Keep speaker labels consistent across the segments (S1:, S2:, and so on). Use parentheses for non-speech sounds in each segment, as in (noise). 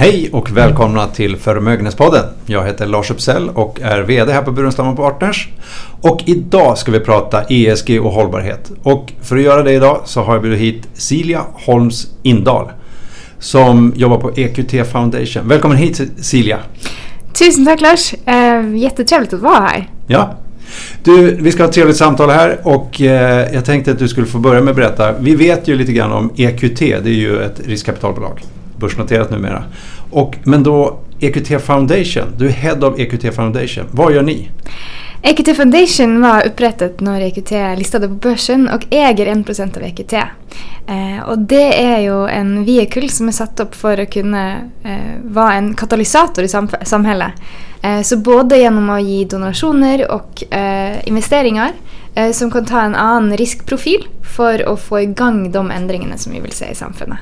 S1: Hej och välkomna till Förmögenhetspodden. Jag heter Lars Uppsell och är VD här på Burenstam Partners. Och idag ska vi prata ESG och hållbarhet. Och för att göra det idag så har jag bjudit hit Silja Holms Indal som jobbar på EQT Foundation. Välkommen hit Silja!
S2: Tusen tack Lars! Eh, jättetrevligt att vara här.
S1: Ja. Du, vi ska ha ett trevligt samtal här och eh, jag tänkte att du skulle få börja med att berätta. Vi vet ju lite grann om EQT, det är ju ett riskkapitalbolag börsnoterat numera. Och, men då EQT Foundation, du är Head of EQT Foundation. Vad gör ni?
S2: EQT Foundation var upprättat när EQT listade på börsen och äger 1% av EQT. Eh, och det är ju en vehikel som är satt upp för att kunna eh, vara en katalysator i sam samhället. Eh, så både genom att ge donationer och eh, investeringar eh, som kan ta en annan riskprofil för att få igång de ändringarna som vi vill se i samhället.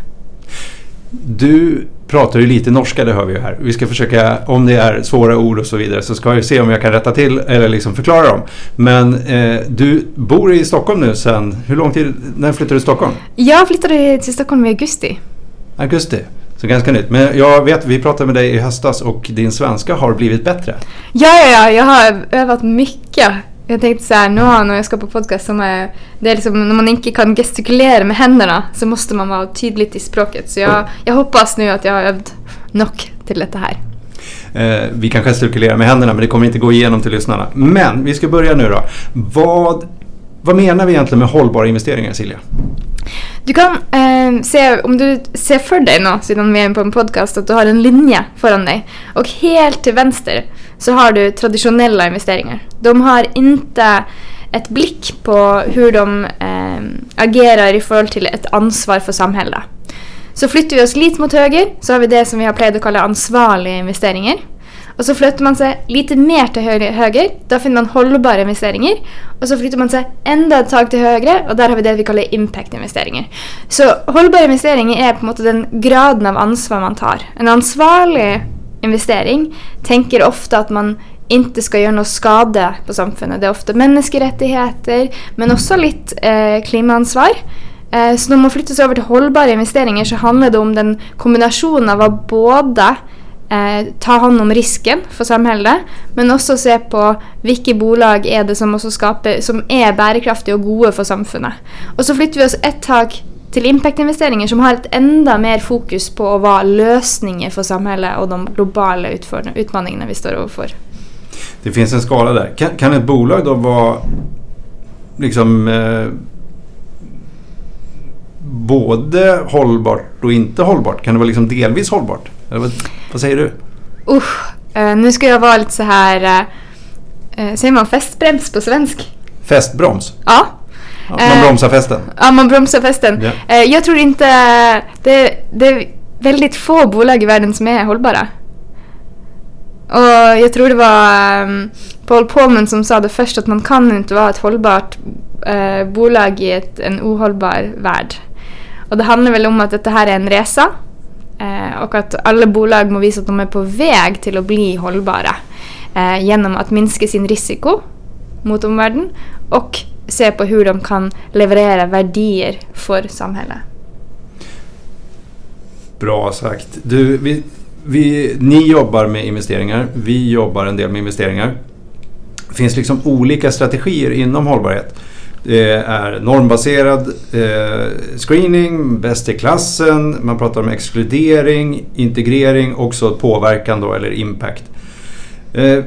S1: Du pratar ju lite norska, det hör vi ju här. Vi ska försöka, om det är svåra ord och så vidare, så ska vi se om jag kan rätta till eller liksom förklara dem. Men eh, du bor i Stockholm nu sen, hur lång tid, när flyttade du till Stockholm?
S2: Jag flyttade till Stockholm i augusti.
S1: Augusti, så ganska nytt. Men jag vet, vi pratade med dig i höstas och din svenska har blivit bättre.
S2: Ja, ja, ja, jag har övat mycket. Jag tänkte så här, nu när jag ska på podcast som är, det är liksom, när man inte kan gestikulera med händerna så måste man vara tydlig i språket. Så jag, jag hoppas nu att jag har övat nog till detta här.
S1: Eh, vi kan gestikulera med händerna men det kommer inte gå igenom till lyssnarna. Men vi ska börja nu då. Vad, vad menar vi egentligen med hållbara investeringar Silja?
S2: Du kan eh, se, om du ser för dig nu, sedan vi är på en podcast, att du har en linje föran dig. Och helt till vänster så har du traditionella investeringar. De har inte ett blick på hur de eh, agerar i förhållande till ett ansvar för samhället. Så flyttar vi oss lite mot höger så har vi det som vi har plöjt att kalla ansvarliga investeringar. Och så flyttar man sig lite mer till höger, då finner man hållbara investeringar. Och så flyttar man sig ända ett tag till höger och där har vi det vi kallar impact-investeringar. Så hållbara investeringar är på något den graden av ansvar man tar. En ansvarlig investering tänker ofta att man inte ska göra någon skada på samfunnet. Det är ofta människorättigheter men också lite eh, klimaansvar. Eh, så när man flyttar sig över till hållbara investeringar så handlar det om den kombinationen av att både eh, ta hand om risken för samhället men också se på vilka bolag er det som, også skaper, som är bærekraftige och gode för samfunnet. Och så flyttar vi oss ett tag till impactinvesteringar som har et enda mer fokus på att vara lösningar för samhället och de globala utmaningarna vi står inför.
S1: Det finns en skala där. Kan, kan ett bolag då vara liksom eh, både hållbart och inte hållbart? Kan det vara liksom delvis hållbart? Eller vad, säger du?
S2: Usch, eh, nu ska jag vara lite så här... Eh, eh säger man festbrems på svensk?
S1: Festbroms?
S2: Ja.
S1: ja man bromsar festen?
S2: Ja, man bromsar festen. Ja. Eh, jag tror inte... Det, det är väldigt få bolag i världen som är hållbara. Och jag tror det var um, Paul Polman som sa det först att man kan inte vara ett hållbart uh, bolag i ett, en ohållbar värld. Och det handlar väl om att det här är en resa Eh, och att alla bolag måste visa att de är på väg till att bli hållbara eh, genom att minska sin risiko mot omvärlden och se på hur de kan leverera värdier för samhället.
S1: Bra sagt. Du, vi vi, ni jobbar med investeringar, vi jobbar en del med investeringar. Det finns liksom olika strategier inom hållbarhet. Det är normbaserad eh, screening, bäst i klassen, man pratar om exkludering, integrering, också påverkan då, eller impact. Eh,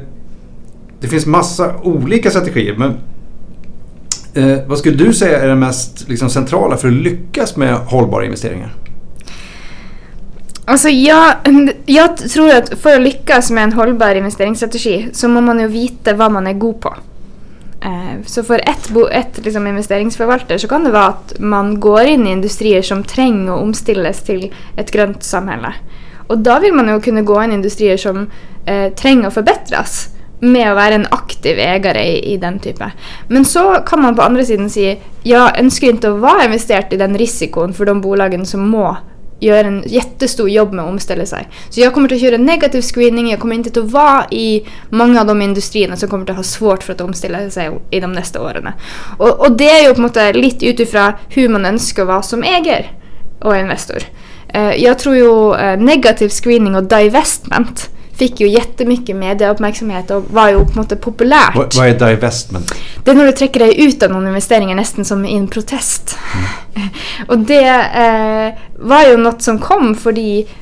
S1: det finns massa olika strategier men eh, vad skulle du säga är det mest liksom, centrala för att lyckas med hållbara investeringar?
S2: Alltså jag, jag tror att för att lyckas med en hållbar investeringsstrategi så måste man ju veta vad man är god på. Eh, så för ett, ett liksom investeringsförvaltare så kan det vara att man går in i industrier som tränger att omställas till ett grönt samhälle. Och då vill man ju kunna gå in i industrier som eh, tränger att förbättras med att vara en aktiv ägare i, i, den typen. Men så kan man på andra sidan säga, jag önskar inte att vara investerad i den risken för de bolagen som må gör en jättestor jobb med att omställa sig. Så jag kommer att köra negativ screening, jag kommer inte att vara i många av de industrierna som kommer att ha svårt för att omställa sig i de nästa åren. Och, och det är ju på något lite utifrån hur man önskar vara som ägare och investor. Eh, jag tror ju eh, negativ screening och divestment fick ju jättemycket medieuppmärksamhet och var ju på något populärt.
S1: Vad, vad är divestment?
S2: Det är när du träcker dig ut av någon investering nästan som i en protest. Mm. (laughs) och det eh, var ju något som kom för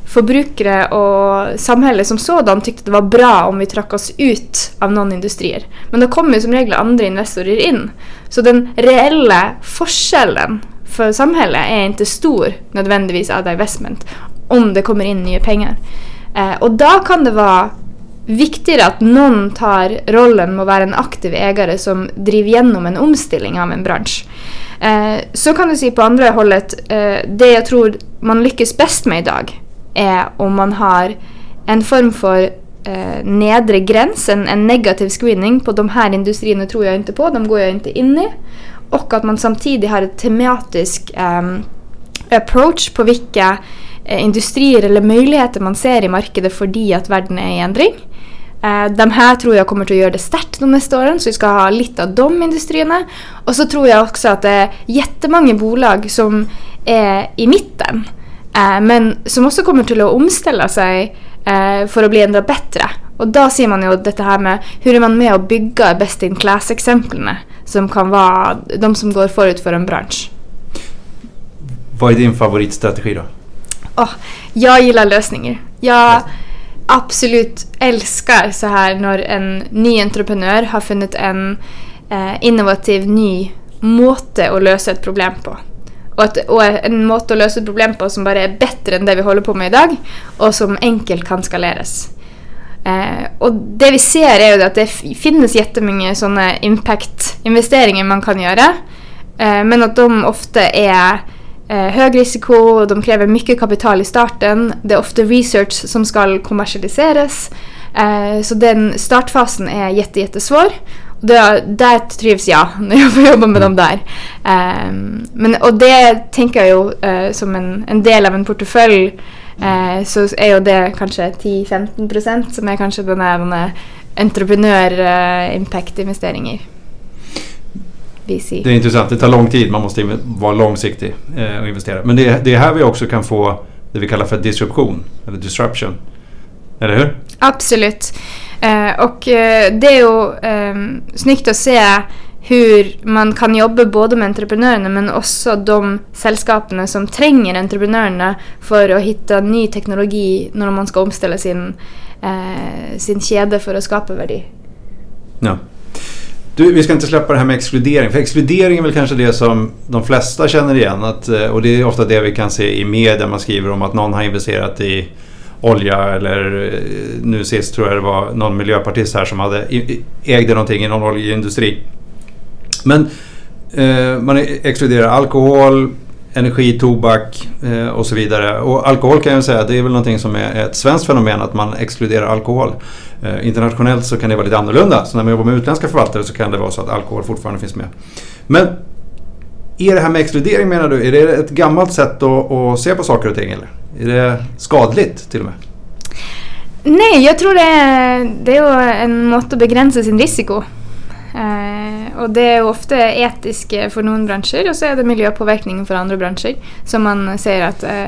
S2: förbrukare och samhället som sådan tyckte det var bra om vi tryckte oss ut av någon industrier. Men då kommer ju som regel andra investerare in. Så den reella forskellen för samhället är inte stor nödvändigtvis av divestment om det kommer in nya pengar. Eh, och då kan det vara viktigare att någon tar rollen med att vara en aktiv ägare som driver igenom en omställning av en bransch. Eh, så kan du säga på andra hållet, eh, det jag tror man lyckas bäst med idag är om man har en form för eh, nedre gräns, en, en, negativ screening på de här industrierna tror jag inte på, de går jag inte in i. Och att man samtidigt har en tematisk ehm, approach på vilka Eh, industrier eller möjligheter man ser i marknaden för att världen är i ändring. Eh, de här tror jag kommer att göra det starkt de nästa åren, så vi ska ha lite av de industrierna. Och så tror jag också att det är jättemånga bolag som är i mitten, eh, men som också kommer till att omställa sig eh, för att bli ändå bättre. Och då ser man ju det här med hur är man med och bygger best in class-exemplen som kan vara de som går förut för en bransch.
S1: Vad är din favoritstrategi då?
S2: Oh, jag gillar lösningar. Jag absolut älskar så här när en ny entreprenör har funnit en eh, innovativ ny måte att lösa ett problem på. Och, att, och en måte att lösa ett problem på som bara är bättre än det vi håller på med idag och som enkelt kan skaleras. Eh, och det vi ser är ju att det finns jättemånga sådana impact-investeringar man kan göra. Eh, men att de ofta är Eh, hög risiko, de kräver mycket kapital i starten. Det är ofta research som ska kommersialiseras. Eh, så den startfasen är jätte, jättesvår. Det, där trivs jag (laughs) när jag får jobba med dem där. Um, men, och det tänker jag ju uh, som en, en, del av en portfölj uh, så är ju det kanske 10-15 procent som är kanske den här, entreprenör-impact-investeringar.
S1: VC. Det är intressant, det tar lång tid, man måste vara långsiktig uh, och investera. Men det, det är här vi också kan få det vi kallar för disruption, eller disruption. Eller hur?
S2: Absolut. Eh, och eh, det är ju eh, snyggt att se hur man kan jobba både med entreprenörerna men också de sällskapen som tränger entreprenörerna för att hitta ny teknologi när man ska omställa sin, eh, sin kedja för att skapa värde.
S1: Ja. Du, vi ska inte släppa det här med exkludering. För exkludering är väl kanske det som de flesta känner igen. Att, eh, och det är ofta det vi kan se i media. Man skriver om att någon har investerat i olja eller eh, nu sist tror jag det var någon miljöpartist här som hade, ägde någonting i någon oljeindustri. Men eh, man exkluderar alkohol, energi, tobak eh, och så vidare. Och alkohol kan jag säga, det är väl någonting som är ett svenskt fenomen att man exkluderar alkohol. Eh, internationellt så kan det vara lite annorlunda. Så när man jobbar med utländska förvaltare så kan det vara så att alkohol fortfarande finns med. Men är det här med exkludering menar du, är det ett gammalt sätt att, att se på saker och ting eller? Är det skadligt till och med?
S2: Nej, jag tror det är, det är en måte att begränsa sin risiko. Eh, och det är ofta etiskt för någon branscher och så är det miljöpåverkning för andra branscher. Som man säger att eh,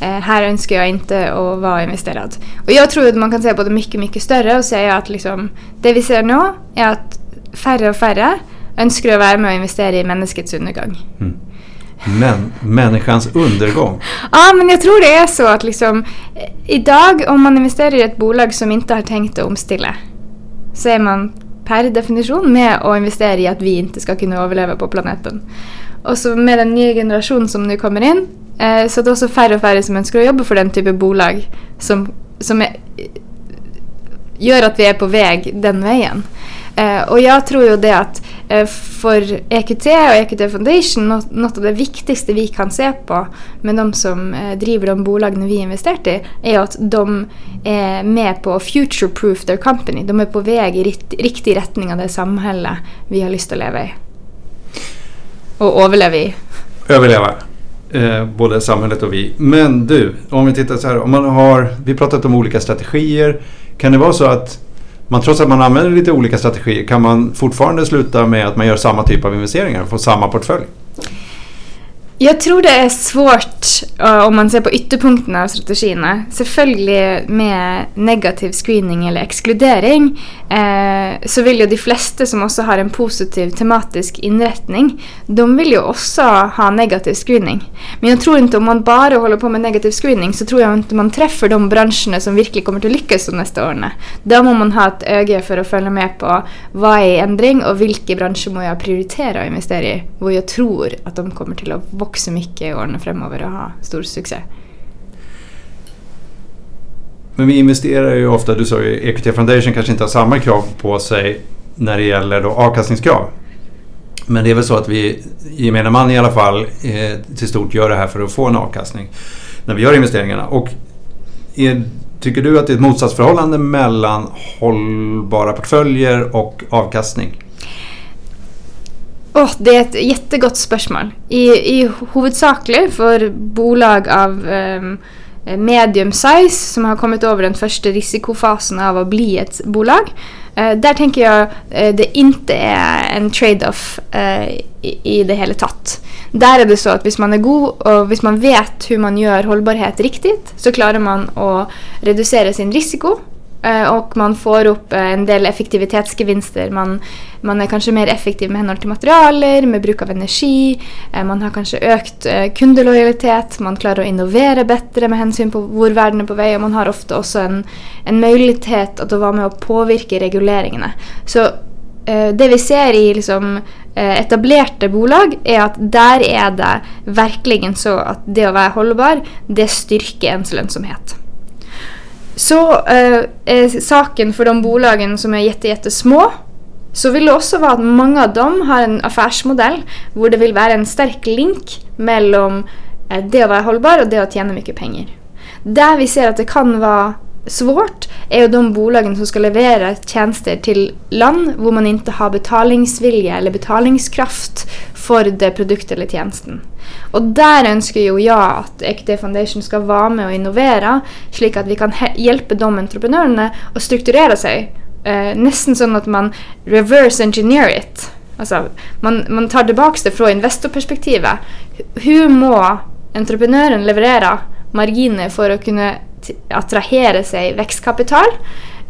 S2: eh, här önskar jag inte att vara investerad. Och jag tror att man kan säga både mycket, mycket större och säga att liksom, det vi ser nu är att färre och färre önskar att vara med och investera i människets undergång. Mm.
S1: Men människans undergång? (laughs)
S2: Ja, men jag tror det är så att liksom idag om man investerar i ett bolag som inte har tänkt att omställa så är man per definition med att investera i att vi inte ska kunna överleva på planeten. Och så med den nya generation som nu kommer in eh, så är det också färre och färre som önskar jobba för den typen av bolag som, som är, gör att vi är på väg den vägen. Eh, och jag tror ju det att eh, för EQT och EQT Foundation, något, något av det viktigaste vi kan se på med de som eh, driver de bolagen vi investerat i, är att de är med på future-proof their company. De är på väg i rikt, riktig riktning av det samhälle vi har lust att leva i. Och överleva i.
S1: Överleva. Eh, både samhället och vi. Men du, om vi tittar så här. Om man har, vi pratat om olika strategier. Kan det vara så att man, trots att man använder lite olika strategier kan man fortfarande sluta med att man gör samma typ av investeringar och får samma portfölj?
S2: Jag tror det är svårt uh, om man ser på ytterpunktene av strategierna. Selvfølgelig med negativ screening eller exkludering eh, så vill ju de flesta som också har en positiv tematisk inrättning, de vill ju också ha negativ screening. Men jag tror inte om man bara håller på med negativ screening så tror jag inte man träffar de branscherna som verkligen kommer att lyckas de nästa åren. Då måste man ha ett öga för att följa med på vad är i ändring och vilka branscher måste jag prioritera och investera i. Vad jag tror att de kommer till att växa mycket i åren framöver och ha stor succé.
S1: Men vi investerar ju ofta, du sa ju EQT Foundation kanske inte har samma krav på sig när det gäller då avkastningskrav. Men det är väl så att vi, gemene man i alla fall, eh, till stort gör det här för att få en avkastning när vi gör investeringarna. Och är, tycker du att det är ett motsatsförhållande mellan hållbara portföljer och avkastning?
S2: Oh, det är ett jättegott spörsmål. I, i huvudsakligen för bolag av um, medium size som har kommit över den första risikofasen av att bli ett bolag. Uh, där tänker jag uh, det inte är en trade-off uh, i, i, det hela tatt. Där är det så att om man är god och om man vet hur man gör hållbarhet riktigt så klarar man att reducera sin risiko Eh, och man får upp eh, en del effektivitetsgevinster. Man, man är kanske mer effektiv med hänsyn till materialer, med bruk av energi. Eh, man har kanske ökt kundlojalitet, man klarar att innovera bättre med hänsyn på var världen är på väg och man har ofta också en, en möjlighet att vara med och påverka regleringarna. Så det vi ser i liksom, etablerade bolag är att där är det verkligen så att det att vara hållbar, det styrker ens lönsamhet. Så eh, är saken för de bolagen som är jätte, jättesmå så vill det också vara att många av dem har en affärsmodell där det vill vara en stark link mellan eh, det att vara hållbar och det att tjäna mycket pengar. Där vi ser att det kan vara svårt är ju de bolagen som ska leverera tjänster till land där man inte har betalningsvilja eller betalningskraft för det produkt eller tjänsten. Och där önskar ju jag att Equity Foundation ska vara med och innovera så att vi kan hjälpa de entreprenörerna att strukturera sig. Eh, nästan så att man reverse engineer it. Alltså, man, man tar tillbaka det från investorperspektivet. Hur må entreprenören leverera marginer för att kunna attrahera sig växtkapital?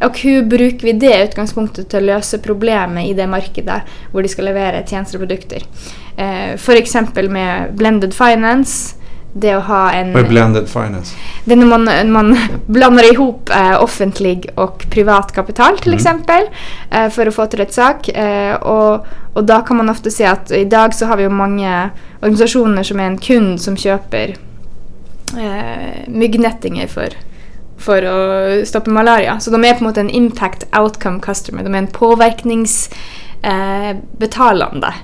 S2: Och hur brukar vi det utgångspunktet till att lösa problemet i det marknaden där de ska leverera tjänster och produkter? Eh, för exempel med blended finance. Det att ha en...
S1: Vad är blended finance?
S2: Det när man, man (laughs) blandar ihop eh, offentlig och privat kapital till mm. exempel eh, för att få till rätt sak. Eh, och, och då kan man ofta se att idag så har vi många organisationer som är en kund som köper eh, myggnättingar för för att stoppa malaria. Så de är på något en impact outcome customer. De är en påverkningsbetalande. Eh,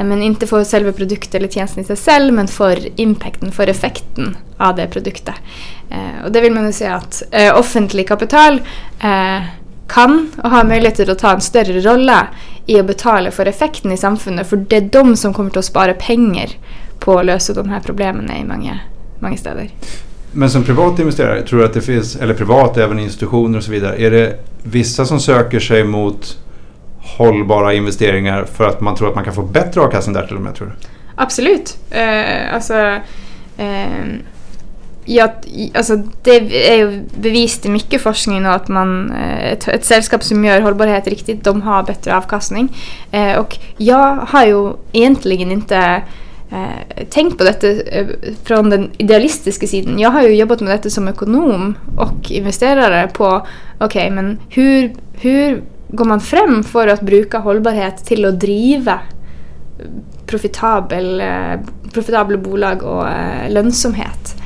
S2: eh, men inte för själva produkten eller tjänsten i sig själv men för impacten, för effekten av det produkten. Eh, och det vill man ju säga att eh, offentlig kapital eh, kan och har möjlighet att ta en större roll i att betala för effekten i samhället. för det är de som kommer att spara pengar på att lösa de här problemen i många, många städer.
S1: Men som privat investerare, tror du att det finns, eller privat, även institutioner och så vidare, är det vissa som söker sig mot hållbara investeringar för att man tror att man kan få bättre avkastning där till och med, tror du?
S2: Absolut. Eh, alltså, eh, ja, alltså, det är ju bevisat i mycket forskning att man, eh, ett, ett sällskap som gör hållbarhet riktigt, de har bättre avkastning. Eh, och jag har ju egentligen inte eh, tänkt på detta eh, från den idealistiska sidan. Jag har ju jobbat med detta som ekonom och investerare på okej, okay, men hur, hur går man fram för att bruka hållbarhet till att driva profitabel, eh, profitabla bolag och eh, lönsamhet?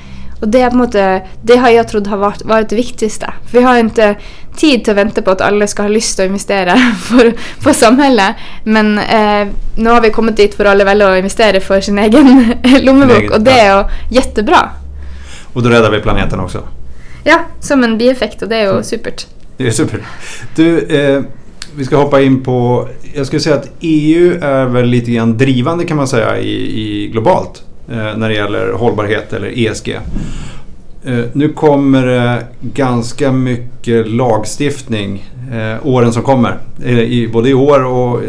S2: Och det, måte, det har jag trott har varit, varit det viktigaste. Vi har inte tid att vänta på att alla ska ha lust att investera (laughs) för, för samhället. Men eh, nu har vi kommit dit för alla väljer att investera för sin egen (laughs) lommebok och det är jättebra.
S1: Och då räddar vi planeten också.
S2: Ja, som en bieffekt och det är ju supert.
S1: Det är super. Du, eh, vi ska hoppa in på... Jag skulle säga att EU är väl lite grann drivande kan man säga i, i globalt när det gäller hållbarhet eller ESG. Eh, nu kommer det ganska mycket lagstiftning eh, åren som kommer. både i år och,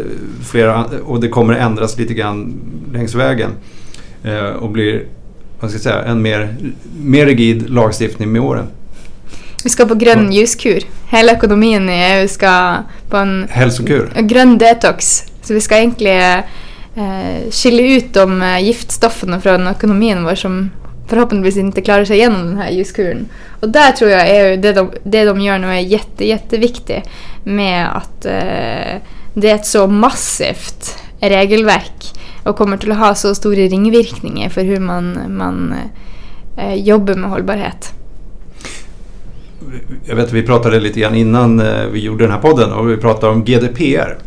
S1: flera, och det kommer ändras lite grann längs vägen. eh, och blir vad ska jag säga, en mer, mer rigid lagstiftning med åren.
S2: Vi ska på grön ljuskur. Hela ekonomin i EU ska på en
S1: Hälsokur.
S2: grön detox. Så vi ska egentligen eh, skilja ut de eh, från ekonomin vår som förhoppningsvis inte klarar sig igenom den här ljuskuren. Och där tror jag EU, det de, det de gör nu är jätte, jätteviktigt med att eh, det är ett så massivt regelverk och kommer till att ha så stora ringvirkningar för hur man, man eh, jobbar med hållbarhet.
S1: Jag vet att vi pratade lite grann innan eh, vi gjorde den här podden och vi pratade om GDPR.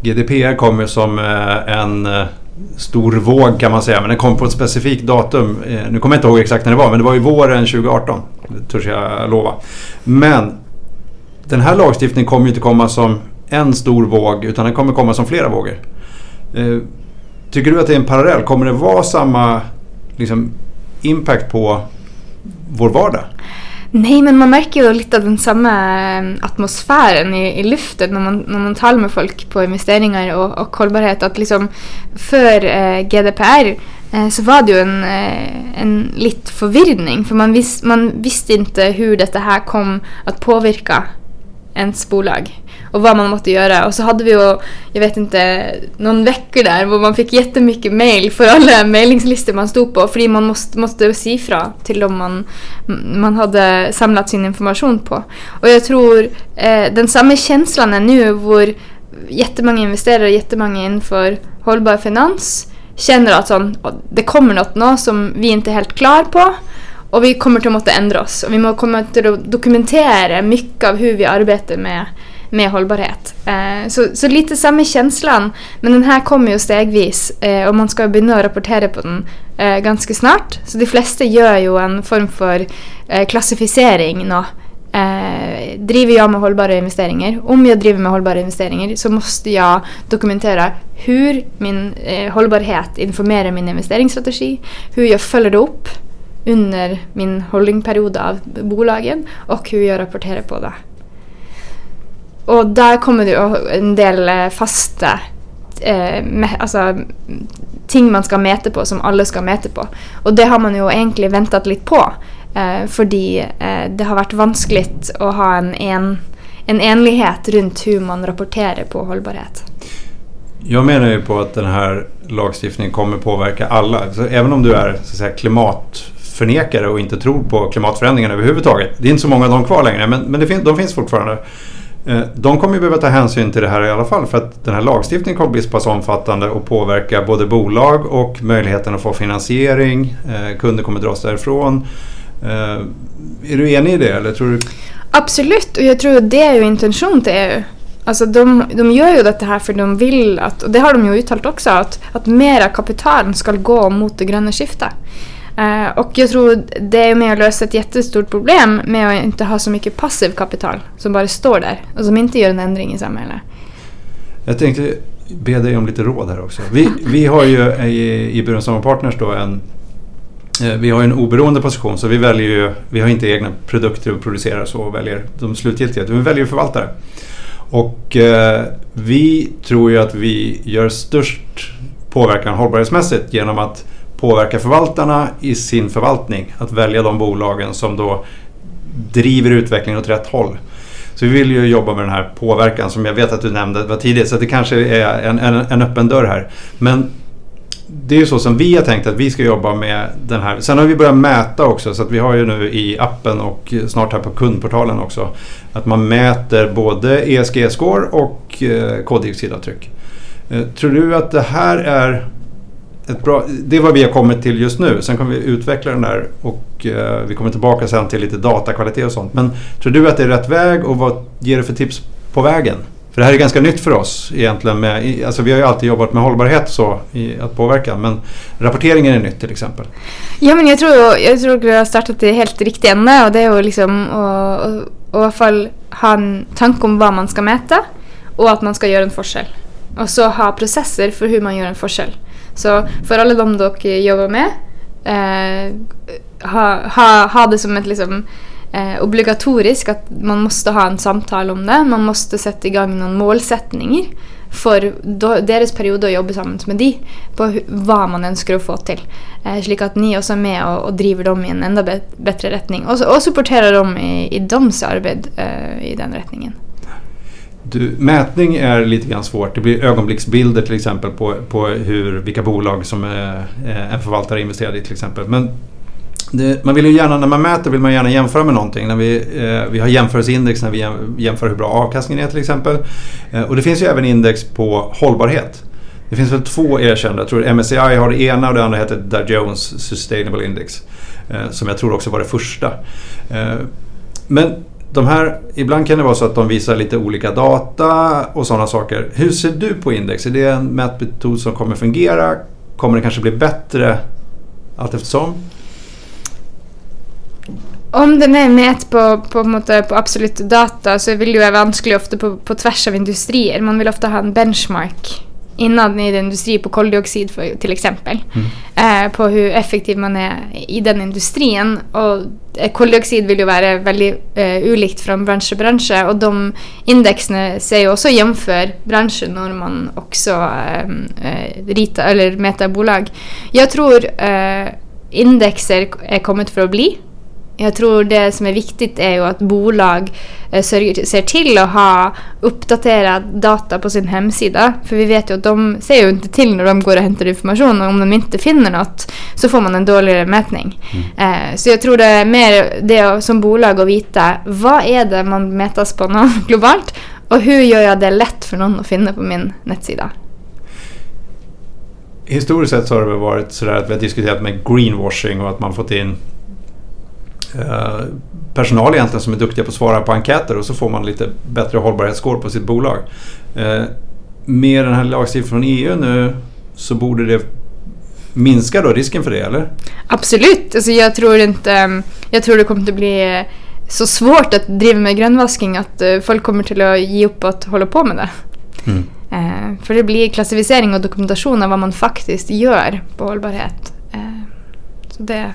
S1: GDPR kommer som eh, en eh, stor våg kan man säga, men den kom på ett specifikt datum. Eh, nu kommer jag inte ihåg exakt när det var, men det var ju våren 2018. Det törs jag lova. Men den här lagstiftningen kommer ju inte komma som en stor våg, utan den kommer komma som flera vågor. Tycker du att det är en parallell? Kommer det vara samma liksom, impact på vår vardag?
S2: Nej, men man märker ju lite av den samma eh, atmosfären i, i luften när man, när man talar med folk på investeringar och, och hållbarhet. Att liksom för eh, GDPR eh, så var det ju en, eh, en lite förvirring. För man, vis, man visste inte hur detta här kom att påverka ens bolag och vad man måste göra. Och så hade vi ju, jag vet inte, någon vecka där där man fick jättemycket mail för alla mejlingslistor man stod på för man måste, måste siffra till dem man, man hade samlat sin information på. Och jag tror eh, den samma känslan är nu hvor jättemånga investerare, jättemånga inför hållbar finans känner att sån, det kommer något nu som vi inte är helt klara på och vi kommer att måste ändra oss och vi kommer till att dokumentera mycket av hur vi arbetar med med hållbarhet. Eh, så, så, lite samma känslan, men den här kommer ju stegvis eh, och man ska börja rapportera på den eh, ganska snart. Så de flesta gör ju en form för klassificering nu. Eh, driver jag med hållbara investeringar? Om jag driver med hållbara investeringar så måste jag dokumentera hur min eh, hållbarhet informerar min investeringsstrategi, hur jag följer upp under min holdingperiod av bolagen och hur jag rapporterar på det. Och där kommer det en del eh, fasta eh, alltså, ting man ska mäta på som alla ska mäta på. Och det har man ju egentligen väntat lite på. Eh, fordi eh, det har varit vanskligt att ha en, en, en enlighet runt hur man rapporterar på hållbarhet.
S1: Jag menar ju på att den här lagstiftningen kommer påverka alla. Så även om du är så att säga, klimatförnekare och inte tror på klimatförändringarna överhuvudtaget. Det är inte så många av dem kvar längre men, men det fin de finns fortfarande. Eh, de kommer ju behöva ta hänsyn till det här i alla fall för att den här lagstiftningen kommer bli så pass omfattande och påverka både bolag och möjligheten att få finansiering. Eh, kunder kommer dras därifrån. Eh, är du enig i det eller tror du?
S2: Absolut och jag tror att det är ju intention till EU. Alltså de, de gör ju det här för de vill att, och det har de ju uttalat också, att, att mera kapital ska gå mot det gröna skiftet. Uh, och jag tror det är med att lösa ett jättestort problem med att inte ha så mycket passiv kapital som bara står där och som inte gör en ändring i samhället.
S1: Jag tänkte be dig om lite råd här också. Vi, vi har ju i, i Burenstam Partners då en eh, vi har en oberoende position så vi väljer ju, vi har inte egna produkter att producera så och väljer de slutgiltiga, vi väljer förvaltare. Och eh, vi tror ju att vi gör störst påverkan hållbarhetsmässigt genom att påverka förvaltarna i sin förvaltning. Att välja de bolagen som då driver utvecklingen åt rätt håll. Så vi vill ju jobba med den här påverkan som jag vet att du nämnde var. Så det kanske är en, en, en öppen dörr här. Men det är ju så som vi har tänkt att vi ska jobba med den här. Sen har vi börjat mäta också så att vi har ju nu i appen och snart här på kundportalen också att man mäter både ESG-score och eh, koldioxidavtryck. Eh, tror du att det här är ett bra, det är vad vi har kommit till just nu. Sen kommer vi utveckla den där och eh, vi kommer tillbaka sen till lite datakvalitet och sånt. Men tror du att det är rätt väg och vad ger du för tips på vägen? För det här är ganska nytt för oss egentligen. Med, alltså vi har ju alltid jobbat med hållbarhet så, i att påverka men rapporteringen är nytt till exempel.
S2: Ja men jag tror, jag tror att vi har startat det helt riktig ända och det är att liksom att i alla fall ha en tanke om vad man ska mäta och att man ska göra en forskel. Och så ha processer för hur man gör en forskel. Så för alla de dere eh, jobbar med, eh, ha, ha, ha, det som ett liksom, eh, obligatoriskt att man måste ha en samtal om det. Man måste sätta igång någon målsättningar för deras period att jobba tillsammans med de, på vad man önskar att få till. Eh, så att ni också är med och, och driver dem i en ännu bättre riktning och, och supporterar dem i, i deras arbete eh, i den riktningen.
S1: Du, mätning är lite grann svårt. Det blir ögonblicksbilder till exempel på, på hur, vilka bolag som eh, eh, en förvaltare investerar i till exempel. Men det, man vill ju gärna, när man mäter vill man gärna jämföra med någonting. När vi, eh, vi har jämförelseindex när vi jämför hur bra avkastningen är till exempel. Eh, och det finns ju även index på hållbarhet. Det finns väl två erkända. Jag tror MSCI har det ena och det andra heter Dow Jones Sustainable Index. Eh, som jag tror också var det första. Eh, men de här, ibland kan det vara så att de visar lite olika data och sådana saker. Hur ser du på index? Är det en mätmetod som kommer fungera? Kommer det kanske bli bättre allt eftersom?
S2: Om den är mätt på, på, på, på absolut data, så vil det jo være vanskelig ofte på, på tvers av industrier. Man vill ofta ha en benchmark innad i en industri på koldioxid for, till exempel. Eh, på hur effektiv man är i den industrien. Och eh, koldioxid vill ju vara väldigt eh, ulikt från bransch till bransch. Och de indexerna ser ju också jämför branscher när man också eh, eh, ritar eller mäter bolag. Jag tror eh, indexer är kommit för att bli. Jag tror det som är viktigt är ju att bolag eh, ser till att ha uppdaterad data på sin hemsida. För vi vet ju att de ser ju inte till när de går och hämtar information och om de inte finner något så får man en dåligare mätning. Eh, så jag tror det är mer det som bolag att veta vad är det man mätas på (laughs) globalt och hur gör jag det lätt för någon att finna på min nettsida.
S1: Historiskt sett så har det varit sådär att vi har diskuterat med greenwashing och att man fått in eh, personal egentligen som är duktiga på att svara på enkäter och så får man lite bättre hållbarhetsscore på sitt bolag. Eh, med den här lagstiftningen från EU nu så borde det minska då risken för det eller?
S2: Absolut. Alltså jag tror inte... Jag tror det kommer att bli så svårt att driva med grönvasking att eh, folk kommer till att ge upp att hålla på med det.
S1: Mm.
S2: Eh, för det blir klassificering och dokumentation av vad man faktiskt gör på hållbarhet. Eh, så det...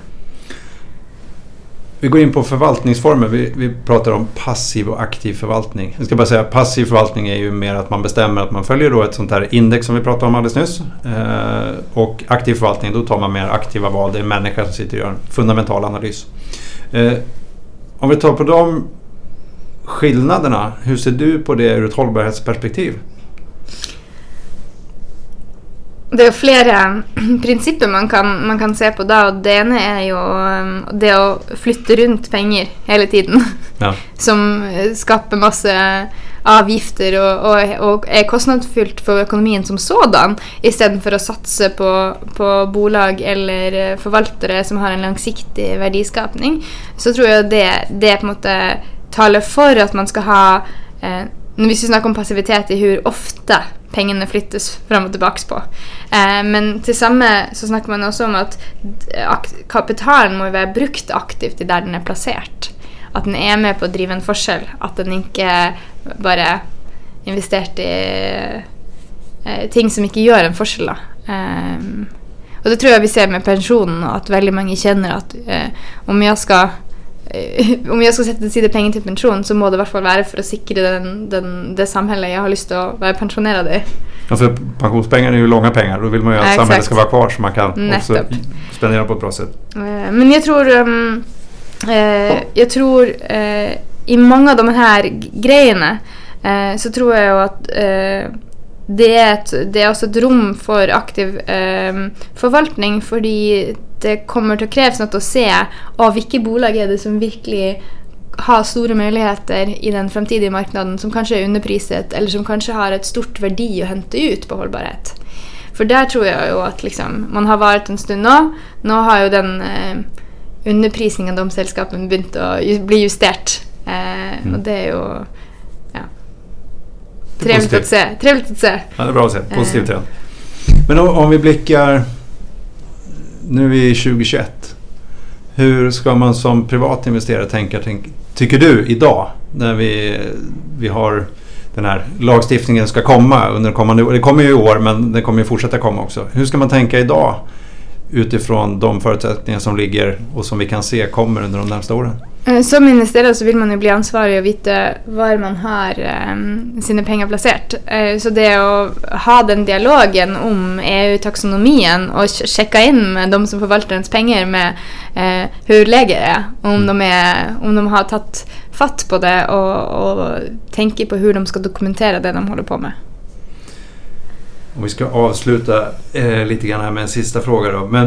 S1: Vi går in på förvaltningsformer. Vi, vi pratar om passiv och aktiv förvaltning. Jag ska bara säga passiv förvaltning är ju mer att man bestämmer att man följer då ett sånt här index som vi pratade om alldeles nyss. Eh, och aktiv förvaltning, då tar man mer aktiva val. Det är en människa som sitter och gör en fundamental analys. Eh, om vi tar på de skillnaderna, hur ser du på det ur ett hållbarhetsperspektiv?
S2: Det er flere prinsipper man kan, man kan se på da, og det ene er jo um, det å flytte rundt penger hele tiden.
S1: Ja. (laughs)
S2: Som skaper masse avgifter og, og, og er kostnadsfylt for økonomien som sådan, istedenfor å satse på, på bolag eller forvaltere som har en langsiktig verdiskapning. Så tror jeg det, det på en måte taler for at man skal ha eh, Hvis vi snakker om passivitet i hvor ofte pengene flyttes fram og tilbake på. Eh, men til samme så snakker man også om at eh, kapitalen må være brukt aktivt i der den er plassert. At den er med på å drive en forskjell. At den ikke bare er investert i eh, ting som ikke gjør en forskjell. Da. Eh, og det tror jeg vi ser med pensjonen, at veldig mange kjenner at eh, om jeg skal om jeg skal sette til side penger til pensjon, så må det i hvert fall være for å sikre den, den, det samhället jeg har lyst til å være pensjonert i.
S1: För pensionspengar är ju långa pengar. Då vill man ju att
S2: Ja,
S1: samhället ska vara kvar så man kan också spendera på ett bra sätt.
S2: Eh, Men jag tror, um, eh, jag tror eh, i många av de här grejerna eh, så tror jag att eh, det, är ett, det är också ett rum för aktiv eh, förvaltning fordi det kommer att krävas något att se av vilka bolag är det som verkligen har stora möjligheter i den framtida marknaden som kanske är underpriset eller som kanske har ett stort värde att hämta ut på hållbarhet. För där tror jag ju att liksom, man har varit en stund nu. Nu har ju den eh, underprisningen av de selskapene begynt å ju, bli justert. Eh,
S1: Mm.
S2: Og det er jo ja, trevligt att se. Trevligt att se.
S1: Ja, det är bra att se. Positiv
S2: Eh.
S1: trend. Men om, om vi blickar... Nu är vi i 2021. Hur ska man som privat investerare tänka, tänk, tycker du, idag? När vi, vi har den här lagstiftningen ska komma under kommande år. Det kommer ju i år men det kommer ju fortsätta komma också. Hur ska man tänka idag? Utifrån de förutsättningar som ligger och som vi kan se kommer under de närmsta åren?
S2: Eh, Som investerare så vill man ju bli ansvarig och vite var man har eh, sine penger plassert. Eh, så det å ha den dialogen om EU-taksonomien og sj- sjekke inn med de som forvalter ens penger med eh, hur läget är, om de, är, om de har tatt fatt på det och, och tänker på hur de ska dokumentera det de håller på med.
S1: Om vi ska avsluta eh, lite grann här med en sista fråga då. Men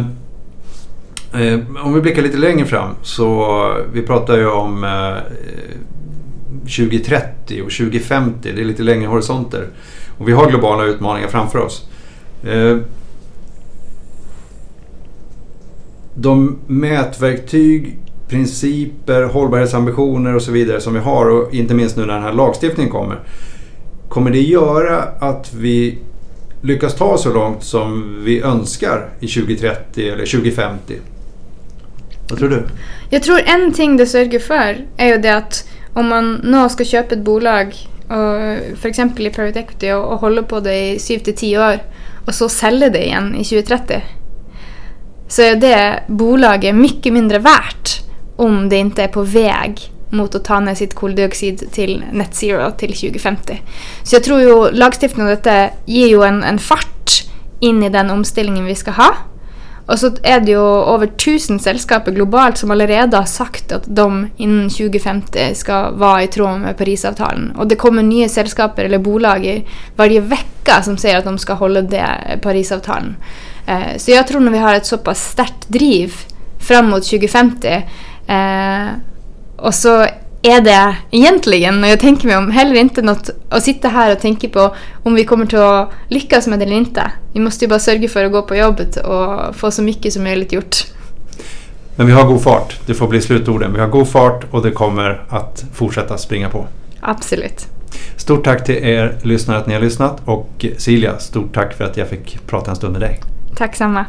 S1: eh, om vi blickar lite längre fram så vi pratar ju om eh, 2030 och 2050. Det är lite längre horisonter. Och vi har globala utmaningar framför oss. Eh, de mätverktyg, principer, hållbarhetsambitioner och så vidare som vi har och inte minst nu när den här lagstiftningen kommer. Kommer det göra att vi lyckas ta så långt som vi önskar i 2030 eller 2050? Vad tror du?
S2: Jag tror en ting det sörjer för är ju det att om man nu ska köpa ett bolag, f.eks. i Private Equity, och, och holde på det i 7 till 10 år, och så selge det igen i 2030, så är det bolaget mycket mindre värt om det inte är på väg mot att ta ned sitt koldioxid till net zero till 2050. Så jag tror ju lagstiftningen och detta ger en, en fart in i den omställningen vi ska ha. Och så är det ju över tusen sällskap globalt som redan har sagt att de innan 2050 ska vara i tråd med Parisavtalen. Och det kommer nya sällskap eller bolag varje vecka som säger att de ska hålla det Parisavtalen. Eh, så jag tror när vi har ett så pass starkt driv fram mot 2050 og så er det egentligen, når jeg tenker meg om, heller ikke noe å sitte her og tenke på om vi kommer til å lykkes med det eller ikke. Vi måste ju bara sørge for å gå på jobbet og få så mye som möjligt gjort.
S1: Men vi har god fart. Det får bli slutorden. Vi har god fart och det kommer att fortsätta springa på.
S2: Absolutt.
S1: Stort tack till er lyssnare att ni har lyssnat och Silja, stort tack för att jag fick prata en stund med dig.
S2: Takk samme.